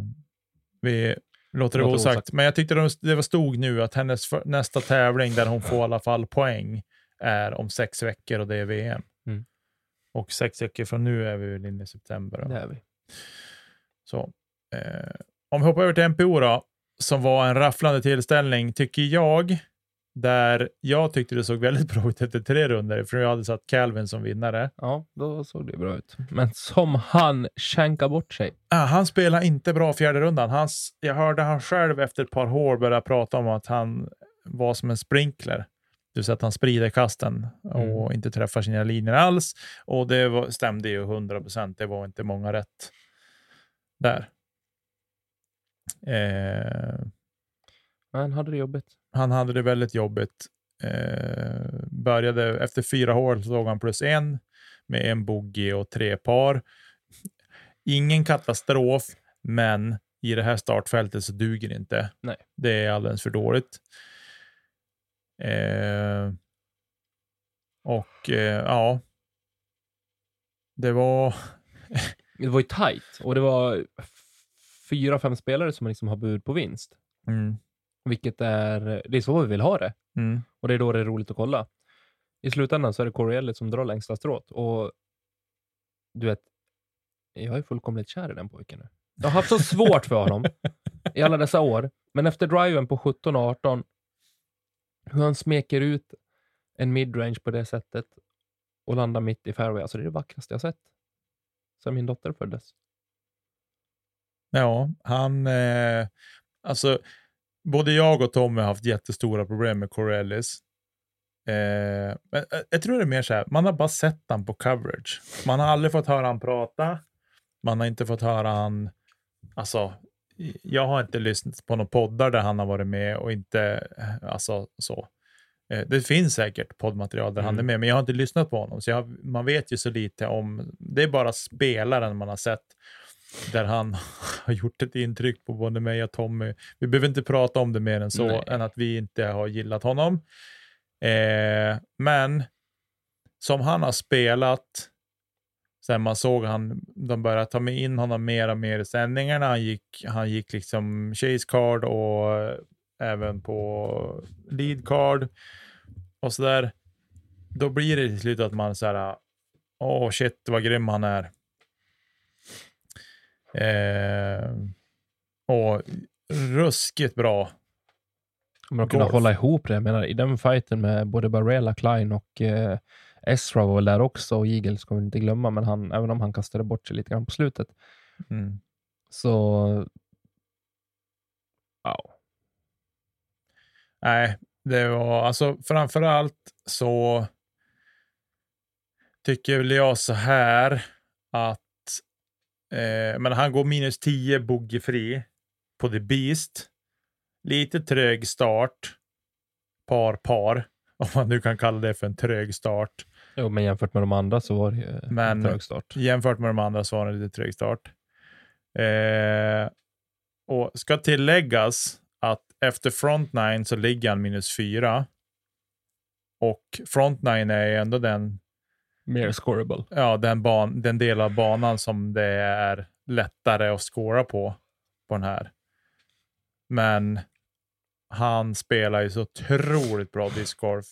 E: vi låter det
D: Låter
E: osagt.
D: osagt.
E: Men jag tyckte de, det var stod nu att hennes för, nästa tävling där hon får i alla fall poäng är om sex veckor och det är VM.
D: Mm.
E: Och sex veckor från nu är vi väl inne i september. Då.
D: Det är vi.
E: Så, eh, om vi hoppar över till MPO då, som var en rafflande tillställning, tycker jag. Där jag tyckte det såg väldigt bra ut efter tre runder, för jag hade satt Calvin som vinnare.
D: Ja, då såg det bra ut. Men som han känkar bort sig.
E: Ah, han spelar inte bra fjärde rundan. Hans, jag hörde han själv efter ett par hål börja prata om att han var som en sprinkler. Det vill säga att han sprider kasten och inte träffar sina linjer alls. Och det var, stämde ju 100 procent. Det var inte många rätt där. Eh,
D: Han hade det jobbigt.
E: Han hade det väldigt jobbigt. Eh, började efter fyra hål så låg han plus en med en bogey och tre par. Ingen katastrof, men i det här startfältet så duger det inte.
D: Nej.
E: Det är alldeles för dåligt. Eh, och eh, ja, det var
D: Det var ju tight och det var fyra, fem spelare som liksom har bud på vinst.
E: mm,
D: Vilket är, det är så vi vill ha det.
E: mm,
D: Och det är då det är roligt att kolla. I slutändan så är det Corey Elliott som drar längsta strået. Och du vet, jag är fullkomligt kär i den pojken nu. Jag har haft så svårt för honom i alla dessa år. Men efter driven på 17 och 18, hur han smeker ut en midrange på det sättet och landar mitt i fairway. Alltså det är det vackraste jag sett sedan min dotter föddes.
E: Ja, han... Eh, alltså, både jag och Tommy har haft jättestora problem med Corellis. Eh, men eh, jag tror det är mer så här, man har bara sett han på coverage. Man har aldrig fått höra han prata. Man har inte fått höra han... Alltså, jag har inte lyssnat på några poddar där han har varit med och inte... eh, Alltså så. Eh, Det finns säkert poddmaterial där han är
D: Mm.
E: med, men jag har inte lyssnat på honom. Så jag, man vet ju så lite om... Det är bara spelaren man har sett där han har gjort ett intryck på både mig och Tommy. Vi behöver inte prata om det mer än så,
D: Nej.
E: än att vi inte har gillat honom. Eh, men som han har spelat, sen man såg han, de började ta med in honom mer och mer i sändningarna. Han gick, han gick liksom chase card och även på lead card och så där. Då blir det till slut att man så här, åh shit vad grym han är. Eh, och ruskigt bra.
D: Att kunna
E: Golf.
D: hålla ihop det. Jag menar, i den fighten med både Barella, Klein och eh, Ezra var väl där också. Och Eagles ska vi inte glömma, men han, även om han kastade bort sig lite grann på slutet.
E: Mm.
D: Så... Wow.
E: Nej, det var alltså framför allt så tycker jag så här att eh, men han går minus 10 bogeyfri på The Beast. Lite trög start. Par, par. Om man nu kan kalla det för en trög start.
D: Jo, men jämfört med de andra så var det ju
E: Men-
D: en trög start.
E: Jämfört med de andra så var det lite trög start. Eh, och ska tilläggas att efter front nine så ligger han minus 4. Och front nine är ändå den,
D: Mer scoreable.
E: ja, den, ban, den del av banan som det är lättare att scora på, på den här. Men han spelar ju så otroligt bra discgolf.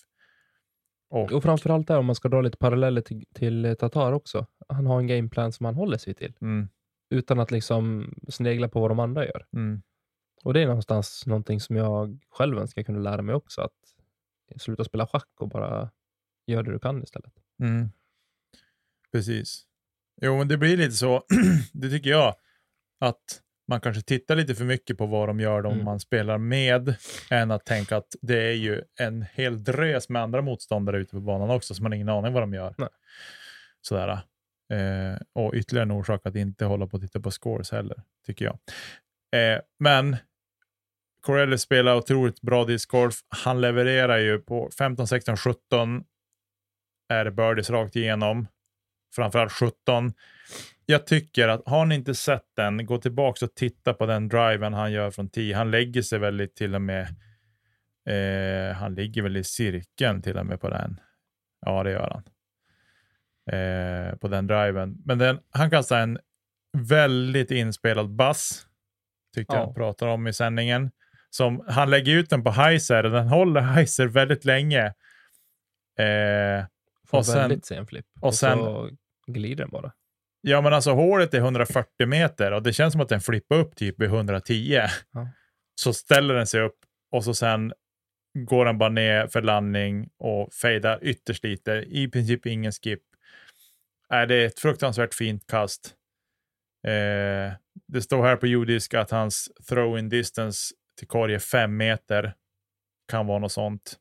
E: Och,
D: Och framförallt där om man ska dra lite paralleller till, till Tatar också. Han har en gameplan som han håller sig till.
E: mm,
D: Utan att liksom snegla på vad de andra gör.
E: mm,
D: Och det är någonstans någonting som jag själv önskar kunna lära mig också. Att sluta spela schack och bara göra det du kan istället.
E: Mm. Precis. Jo, men det blir lite så, det tycker jag, att man kanske tittar lite för mycket på vad de gör de
D: Mm.
E: man spelar med, än att tänka att det är ju en hel drös med andra motståndare ute på banan också, så man har ingen aning vad de gör.
D: Nej.
E: Sådär. Eh, och ytterligare en orsak att inte hålla på och titta på scores heller, tycker jag. Eh, men Corelli spelar otroligt bra discgolf. Han levererar ju på 15, 16, 17 är det birdies rakt igenom. Framförallt 17. Jag tycker att har ni inte sett den, gå tillbaka och titta på den driven han gör från 10. Han lägger sig väldigt till och med, eh, han ligger väl i cirkeln till och med på den. Ja, det gör han. Eh, på den driven. Men den, han kastar en väldigt inspelad bass, tyckte
D: Ja.
E: jag pratar om i sändningen. Som, han lägger ut den på Heiser och den håller Heiser väldigt länge. Eh,
D: Får
E: Och sen-
D: väldigt sen flipp.
E: och
D: Och,
E: sen-
D: så glider den bara.
E: Ja, men alltså hålet är 140 meter och det känns som att den flippar upp typ vid 110.
D: Ja.
E: Så ställer den sig upp och så sen går han bara ner för landning och fejdar ytterst lite. I princip ingen skip. Äh, det är ett fruktansvärt fint kast. Eh, det står här på judisk att hans throw-in distance till korg är fem meter. Kan vara något sånt.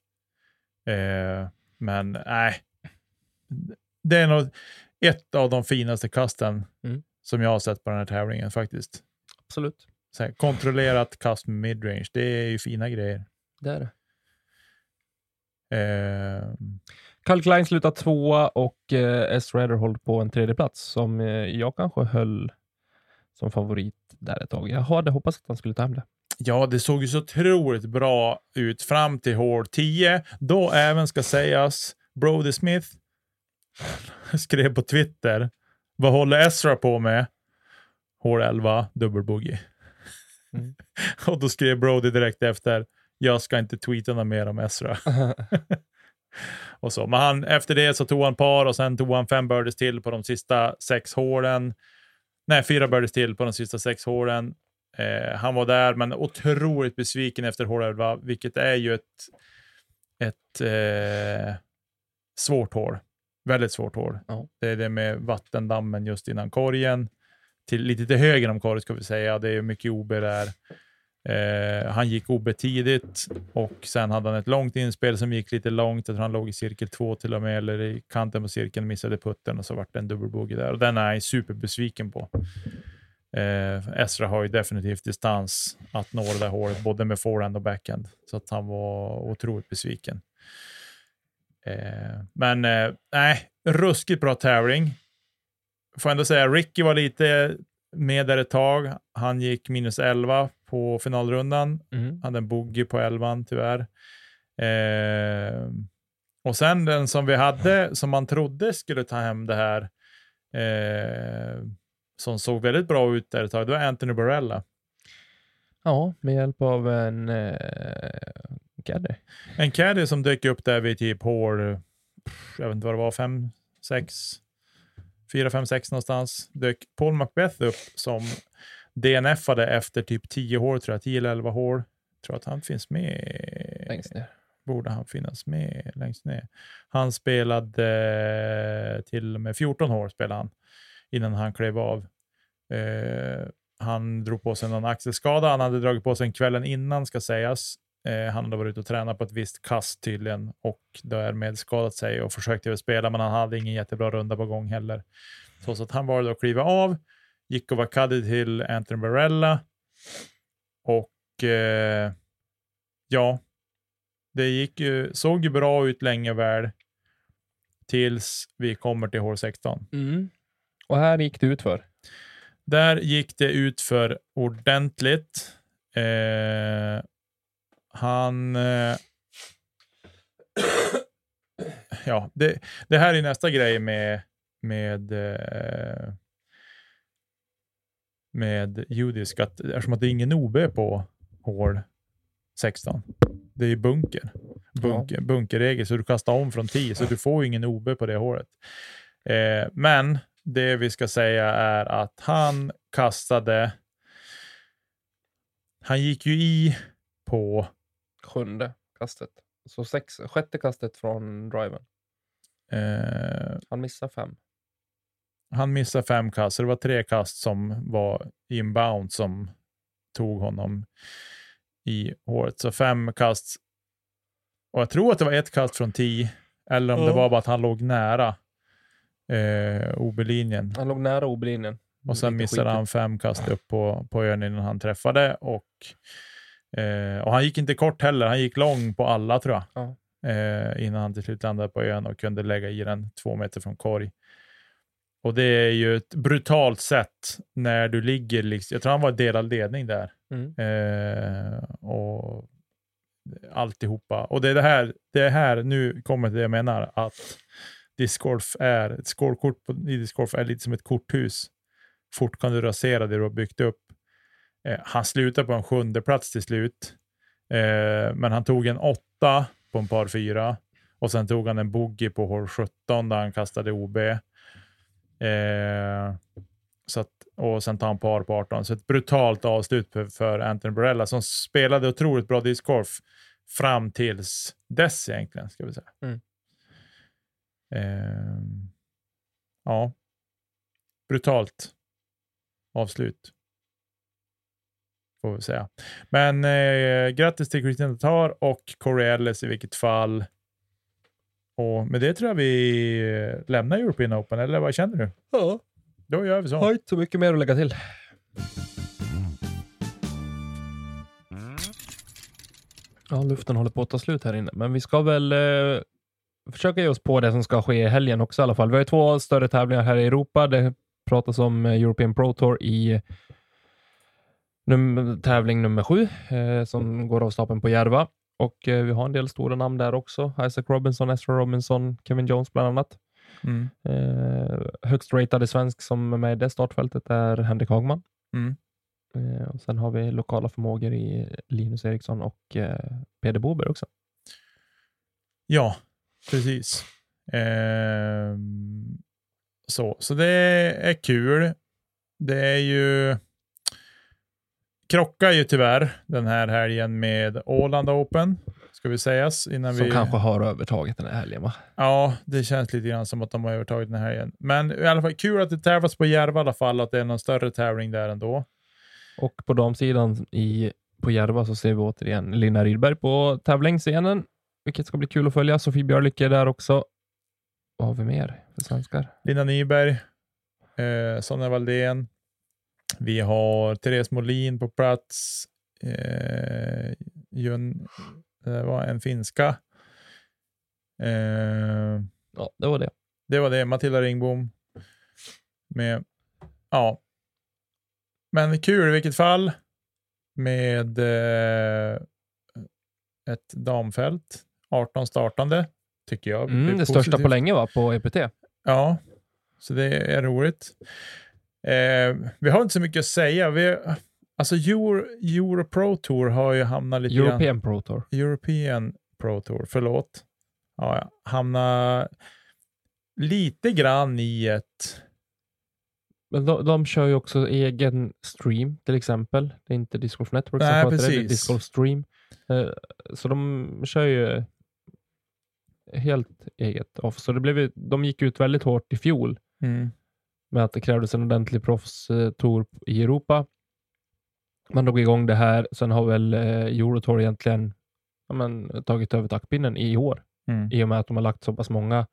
E: Eh, men nej. Det är nog ett av de finaste kasten
D: Mm.
E: som jag har sett på den här tävlingen faktiskt.
D: Absolut.
E: Här, kontrollerat kast med midrange, det är ju fina grejer.
D: Det är det.
E: Eh,
D: Carl Klein slutar tvåa och eh, S. Håller på en tredje plats som eh, jag kanske höll som favorit där ett tag. Jag hade hoppats att han skulle ta hem det.
E: ja, det såg ju så otroligt bra ut fram till hål 10. Då även ska sägas, Brody Smith skrev på Twitter, vad håller Ezra på med? Hål 11, dubbelbogey.
D: Mm.
E: och då skrev Brody direkt efter, jag ska inte tweeta något mer om Ezra. och så. Men han, efter det så tog han par och sen tog han fem birdies till på de sista sex hålen. Nej, fyra birdies till på de sista sex hålen. Eh, han var där, men otroligt besviken efter hål 11, vilket är ju ett, ett eh, svårt hål. Väldigt svårt hål.
D: Ja.
E: Det är det med vattendammen just innan korgen. Till, lite till höger om korgen ska vi säga. Det är mycket OB där. Eh, han gick OB tidigt och sen hade han ett långt inspel som gick lite långt. Jag tror han låg i cirkel två till och med, eller i kanten på cirkeln, missade putten och så vart det en dubbelbogey där. Och den är jag superbesviken på. Eh, Esra har ju definitivt distans att nå det där hålet, både med forehand och backhand. Så att han var otroligt besviken. Eh, men eh, nej, ruskigt bra tävling. Får ändå säga, Ricky var lite med där ett tag. Han gick minus 11 på finalrundan.
D: Mm.
E: Hade en bogey på 11 tyvärr. Eh, och sen den som vi hade, som man trodde skulle ta hem det här, eh, som såg väldigt bra ut där ett tag, det var Anthony Barella.
D: Ja, med hjälp av en eh, caddy.
E: En caddy som dök upp där vid typ hål, jag vet inte vad det var, 5, 6, 4, 5, 6 någonstans. Dök Paul Macbeth upp som DNFade efter typ 10 hål, tror jag, 10 eller 11 hål. Tror att han finns med.
D: Längst ner.
E: Borde han finnas med längst ner. Han spelade eh, till och med 14 hål spelade han innan han klev av. Eh, han drog på sig någon axelskada. Han hade dragit på sig en kvällen innan ska sägas. Eh, han hade varit ute och tränat på ett visst kast tydligen och därmed skadat sig och försökte väl spela, men han hade ingen jättebra runda på gång heller. Så att han valde att kliva av, gick och var caddy till Anthony Barella och eh, ja, det gick ju, såg ju bra ut länge väl tills vi kommer till hål 16.
D: Mm. Och här gick det ut för.
E: Där gick det ut för ordentligt. Eh, han... Eh, ja, det, det här är nästa grej med, med, eh, med judisk, att eftersom att det är ingen OB på hål 16. Det är bunker. bunker Bunkerregel, så du kastar om från 10, så du får ingen OB på det hålet. Eh, men det vi ska säga är att han kastade, han gick ju i på
D: Sjunde kastet. Så sex, sjätte kastet från driven.
E: eh,
D: Han missar fem.
E: han missade fem kast, så det var tre kast som var inbound som tog honom i håret. Så fem kast. Och jag tror att det var ett kast från tio, eller om det
D: Ja.
E: var bara att han låg nära eh, OB-linjen.
D: Han låg nära OB-linjen.
E: Och sen missade
D: skitigt.
E: han fem kast upp på, på ön innan han träffade. Och, eh, och han gick inte kort heller, han gick lång på alla tror jag.
D: Ja.
E: Eh, innan han till slut landade på ön och kunde lägga i den två meter från korg. Och det är ju ett brutalt sätt när du ligger, liksom, jag tror han var delad ledning där.
D: Mm.
E: Eh, och alltihopa. Och det är det här, det är här, nu kommer det jag menar, att discgolf är, ett scorekort på, i discgolf är lite som ett korthus. Fort kan du rasera det du har byggt upp. Eh, han slutade på en sjunde plats till slut, eh, men han tog en åtta på en par fyra och sen tog han en bogey på hål 17 där han kastade OB. Eh, så att, och sen tar han par på 18. Så ett brutalt avslut för, för Anthony Barella som spelade otroligt bra discgolf fram tills dess egentligen, ska vi säga.
D: Mm.
E: Ehm, ja, brutalt avslut. Får vi säga. Men eh, grattis till Christian Tatar och Corey Ellis i vilket fall. Och med det tror jag vi eh, lämnar European Open, eller vad känner du?
D: Ja,
E: Då gör vi så.
D: har inte så mycket mer att lägga till. Ja, luften håller på att ta slut här inne, men vi ska väl eh, försöka ge oss på det som ska ske i helgen också i alla fall. Vi har ju två större tävlingar här i Europa. Det pratas om eh, European Pro Tour i num- tävling nummer sju eh, som går av stapeln på Järva. Och eh, vi har en del stora namn där också. Isaac Robinson, Ezra Robinson, Kevin Jones bland annat.
E: Mm.
D: Eh, högst ratade svensk som är med i det startfältet är Henrik Hagman.
E: Mm.
D: Eh, och sen har vi lokala förmågor i Linus Eriksson och eh, Peder Bober också.
E: Ja, precis. Ehm, så, så det är kul. Det är ju krockar ju tyvärr den här helgen med Åland Open, ska vi sägas. Innan
D: Som
E: vi...
D: kanske har övertaget den här helgen va?
E: Ja, det känns lite grann som att de har övertagit den här helgen. Men i alla fall kul att det tävlas på Järva i alla fall, att det är någon större tävling där ändå.
D: Och på damsidan i, på Järva så ser vi återigen Lina Rydberg på tävlingsscenen, vilket ska bli kul att följa. Sofie Björlycke är där också. Vad har vi mer för svenskar?
E: Lina Nyberg, eh, Sonja Valdén. Vi har Therese Molin på plats. Eh, Jun, det var en finska. Eh,
D: Ja, det var det.
E: det var det. Matilda Ringbom. Med, ja. Men kul i vilket fall. Med eh, ett damfält. 18 startande, tycker jag.
D: Mm,
E: är
D: det största på länge va, på EPT.
E: Ja, så det är roligt. Eh, vi har inte så mycket att säga. Vi, alltså Euro, Euro Pro Tour har ju hamnat lite grann...
D: European Pro Tour.
E: European Pro Tour, förlåt. Ja, ja, hamnar lite grann i ett...
D: Men de, de kör ju också egen stream till exempel. Det är inte Disc Golf Network
E: Nej,
D: som sköter det, det är
E: precis.
D: Disc Golf Stream. Eh, så de kör ju helt eget off. Så det blev, ju- de gick ut väldigt hårt i fjol
E: Mm,
D: med att det krävdes en ordentlig proffstour i Europa. Man drog igång det här. Sen har väl eh, Eurotour egentligen ja, men, tagit över taktpinnen i år
E: mm,
D: i och med att de har lagt så pass många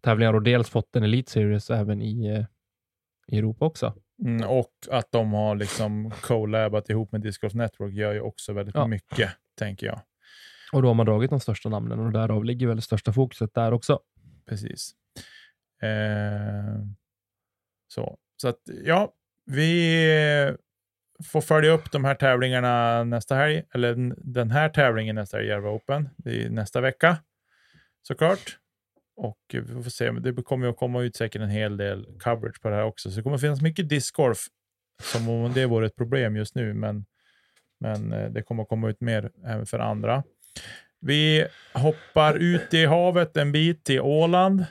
D: tävlingar och dels fått en Elite Series även i, eh, i Europa också.
E: mm, och att de har liksom collabat ihop med Disc Golf Network gör ju också väldigt
D: Ja.
E: mycket, tänker jag.
D: Och då har man dragit de största namnen och därav ligger väl det största fokuset där också.
E: Precis. Eh, så. så att, ja, vi får följa upp de här tävlingarna nästa helg, eller den här tävlingen nästa helg, Järva Open, det är nästa vecka såklart. Och vi får se, det kommer ju att komma ut säkert en hel del coverage på det här också, så det kommer finnas mycket discgolf, som om det vore ett problem just nu, men, men eh, det kommer att komma ut mer även för andra. Vi hoppar ut i havet en bit till Åland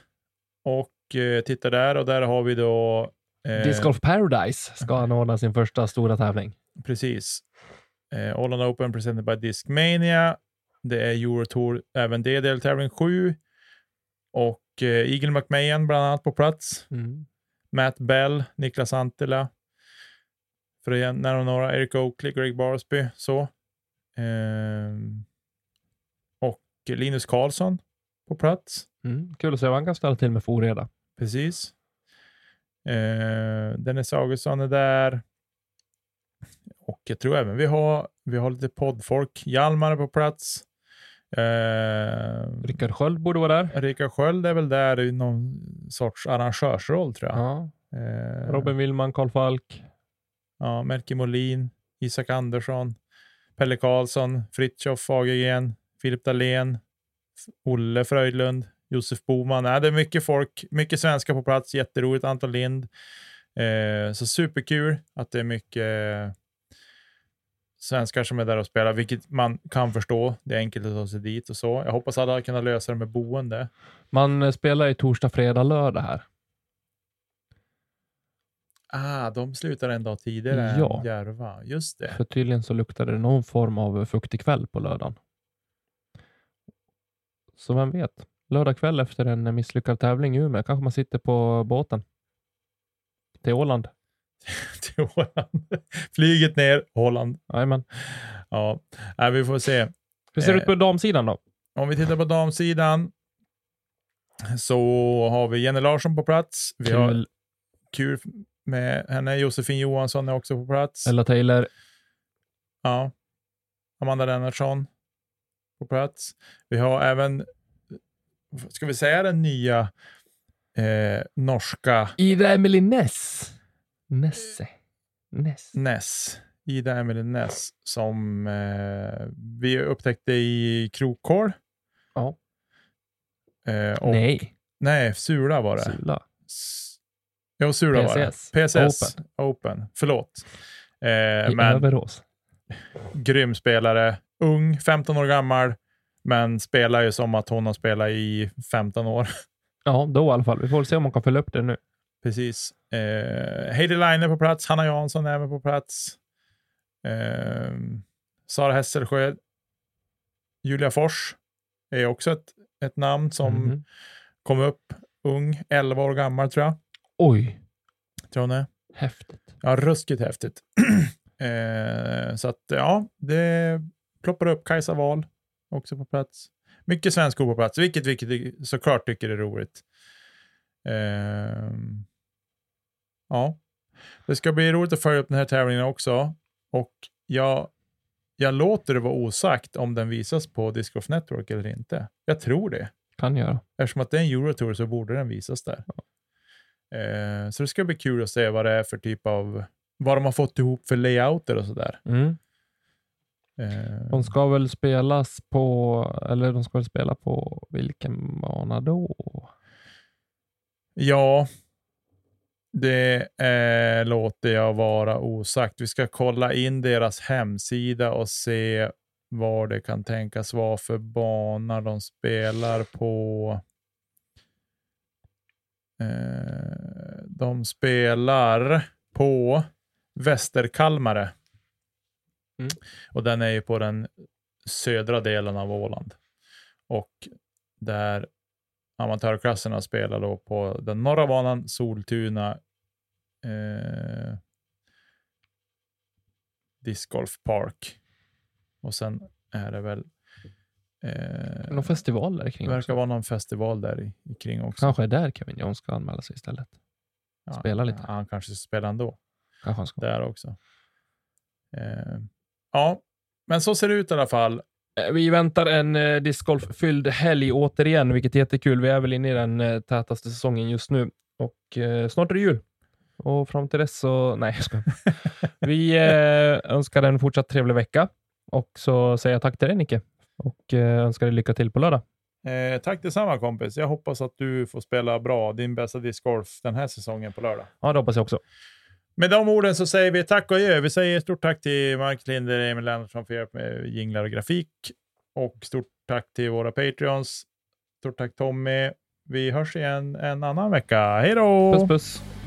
E: och eh, tittar där och där har vi då eh,
D: Disc Golf Paradise ska anordna sin första stora tävling.
E: Precis. Eh, Åland Open presented by Discmania. Det är Eurotour, även det deltävling 7. Och eh, Eagle McMahon bland annat på plats. Matt Bell, Niklas Antila. För att nämna några, Eric Oakley, Greg Barsby. Så. Ehm, och Linus Karlsson på plats.
D: Mm. Kul att se vad han kan ställa till med för oreda.
E: Precis. Eh, Dennis Augustsson är där. Och jag tror även vi har, vi har lite poddfolk. Hjalmar är på plats. Eh,
D: Rickard Sköld borde vara där.
E: Rickard Sköld är väl där i någon sorts arrangörsroll tror jag.
D: Ja.
E: Eh,
D: Robin Willman, Karl Falk.
E: Ja, Melke Molin, Isak Andersson, Pelle Karlsson, Fritiof Fagergren, Filip Dahlén, Olle Fröjdlund, Josef Boman. Nej, det är mycket folk, mycket svenskar på plats. Jätteroligt. Anton Lind. Eh, så superkul att det är mycket eh, svenskar som är där och spelar, vilket man kan förstå. Det är enkelt att ta sig dit och så. Jag hoppas alla kan lösa det med boende.
D: Man eh, spelar i torsdag, fredag, lördag här.
E: Ah, de slutar en dag tidigare
D: Ja.
E: än Järva. Just det.
D: För tydligen så luktade det någon form av fuktig kväll på lördagen. Så vem vet? Lördag kväll efter en misslyckad tävling i Umeå kanske man sitter på båten till Åland.
E: till Åland. Flyget ner, Holland.
D: Jajamän.
E: Ja, Nej, vi får se.
D: Hur ser det
E: Eh,
D: ut på damsidan då?
E: Om vi tittar på damsidan så har vi Jenny Larsson på plats. Vi har
D: Kul.
E: kul med henne. Josefin Johansson är också på plats.
D: Ella Taylor.
E: Ja. Amanda Lennartsson på plats. Vi har även, ska vi säga den nya eh, norska
D: Ida Emily Ness. Nesse. Ness.
E: Ness, Ida Emily Ness, som eh, vi upptäckte i Krokhål.
D: Ja.
E: Eh, och,
D: Nej.
E: Nej, Sula var det.
D: Sula.
E: S- Jo, Sula var det.
D: PCS.
E: PCS Open. Förlåt. Eh,
D: I
E: men
D: Överås.
E: grym spelare. Ung, 15 år gammal, men spelar ju som att hon har spelat i 15 år.
D: Ja, då i alla fall. Vi får se om man kan följa upp det nu.
E: Precis. Eh, Heidi Line är på plats. Hanna Jansson är även på plats. Eh, Sara Hesselsjö. Julia Fors är också ett, ett namn som
D: Mhm.
E: kom upp ung, 11 år gammal tror jag.
D: Oj,
E: Tror hon är.
D: häftigt.
E: Ja, ruskigt häftigt. eh, så att ja, det ploppar upp Kajsa Wahl också på plats. Mycket svenskor på plats, vilket, vilket vi såklart tycker är roligt. Eh, ja, det ska bli roligt att följa upp den här tävlingen också. Och jag, jag låter det vara osagt om den visas på Disc Golf Network eller inte. Jag tror det.
D: Kan göra.
E: Eftersom att det är en Eurotour så borde den visas där. Eh, så det ska bli kul att se vad det är för typ av, vad de har fått ihop för layouter och sådär.
D: Mm.
E: Eh,
D: De ska väl spelas på, eller de ska väl spela på vilken bana då?
E: ja, det eh, låter jag vara osagt. Vi ska kolla in deras hemsida och se vad det kan tänkas vara för bana de spelar på. Eh, de spelar på Västerkalmare.
D: Mm.
E: Och den är ju på den södra delen av Åland. Och där amatörklasserna spelar då på den norra banan, Soltuna eh, Disc Golf Park. Och sen är det väl eh,
D: Någon festival där kring
E: det verkar
D: också.
E: vara någon festival där i, i kring också.
D: Kanske är där Kevin Jones ska anmäla sig istället.
E: Ja,
D: spela lite.
E: Han kanske spelar ändå.
D: Kanske han ska.
E: Där också. Eh, ja, men så ser det ut i alla fall.
D: Eh, Vi väntar en eh, discgolf-fylld helg återigen, vilket är jättekul. Vi är väl inne i den eh, tätaste säsongen just nu och eh, snart är det jul. Och fram till dess så... Nej, jag skojar. Vi eh, önskar en fortsatt trevlig vecka och så säger jag tack till dig Nicke och eh, önskar dig lycka till på lördag.
E: Eh, tack detsamma kompis. Jag hoppas att du får spela bra, din bästa discgolf den här säsongen på lördag.
D: Ja, det hoppas jag också.
E: Med de orden så säger vi tack och adjö. Vi säger stort tack till Mark Linder och Emil Lennartsson för hjälp med jinglar och grafik. Och stort tack till våra Patreons. Stort tack Tommy. Vi hörs igen en annan vecka. Hej då!
D: Puss puss!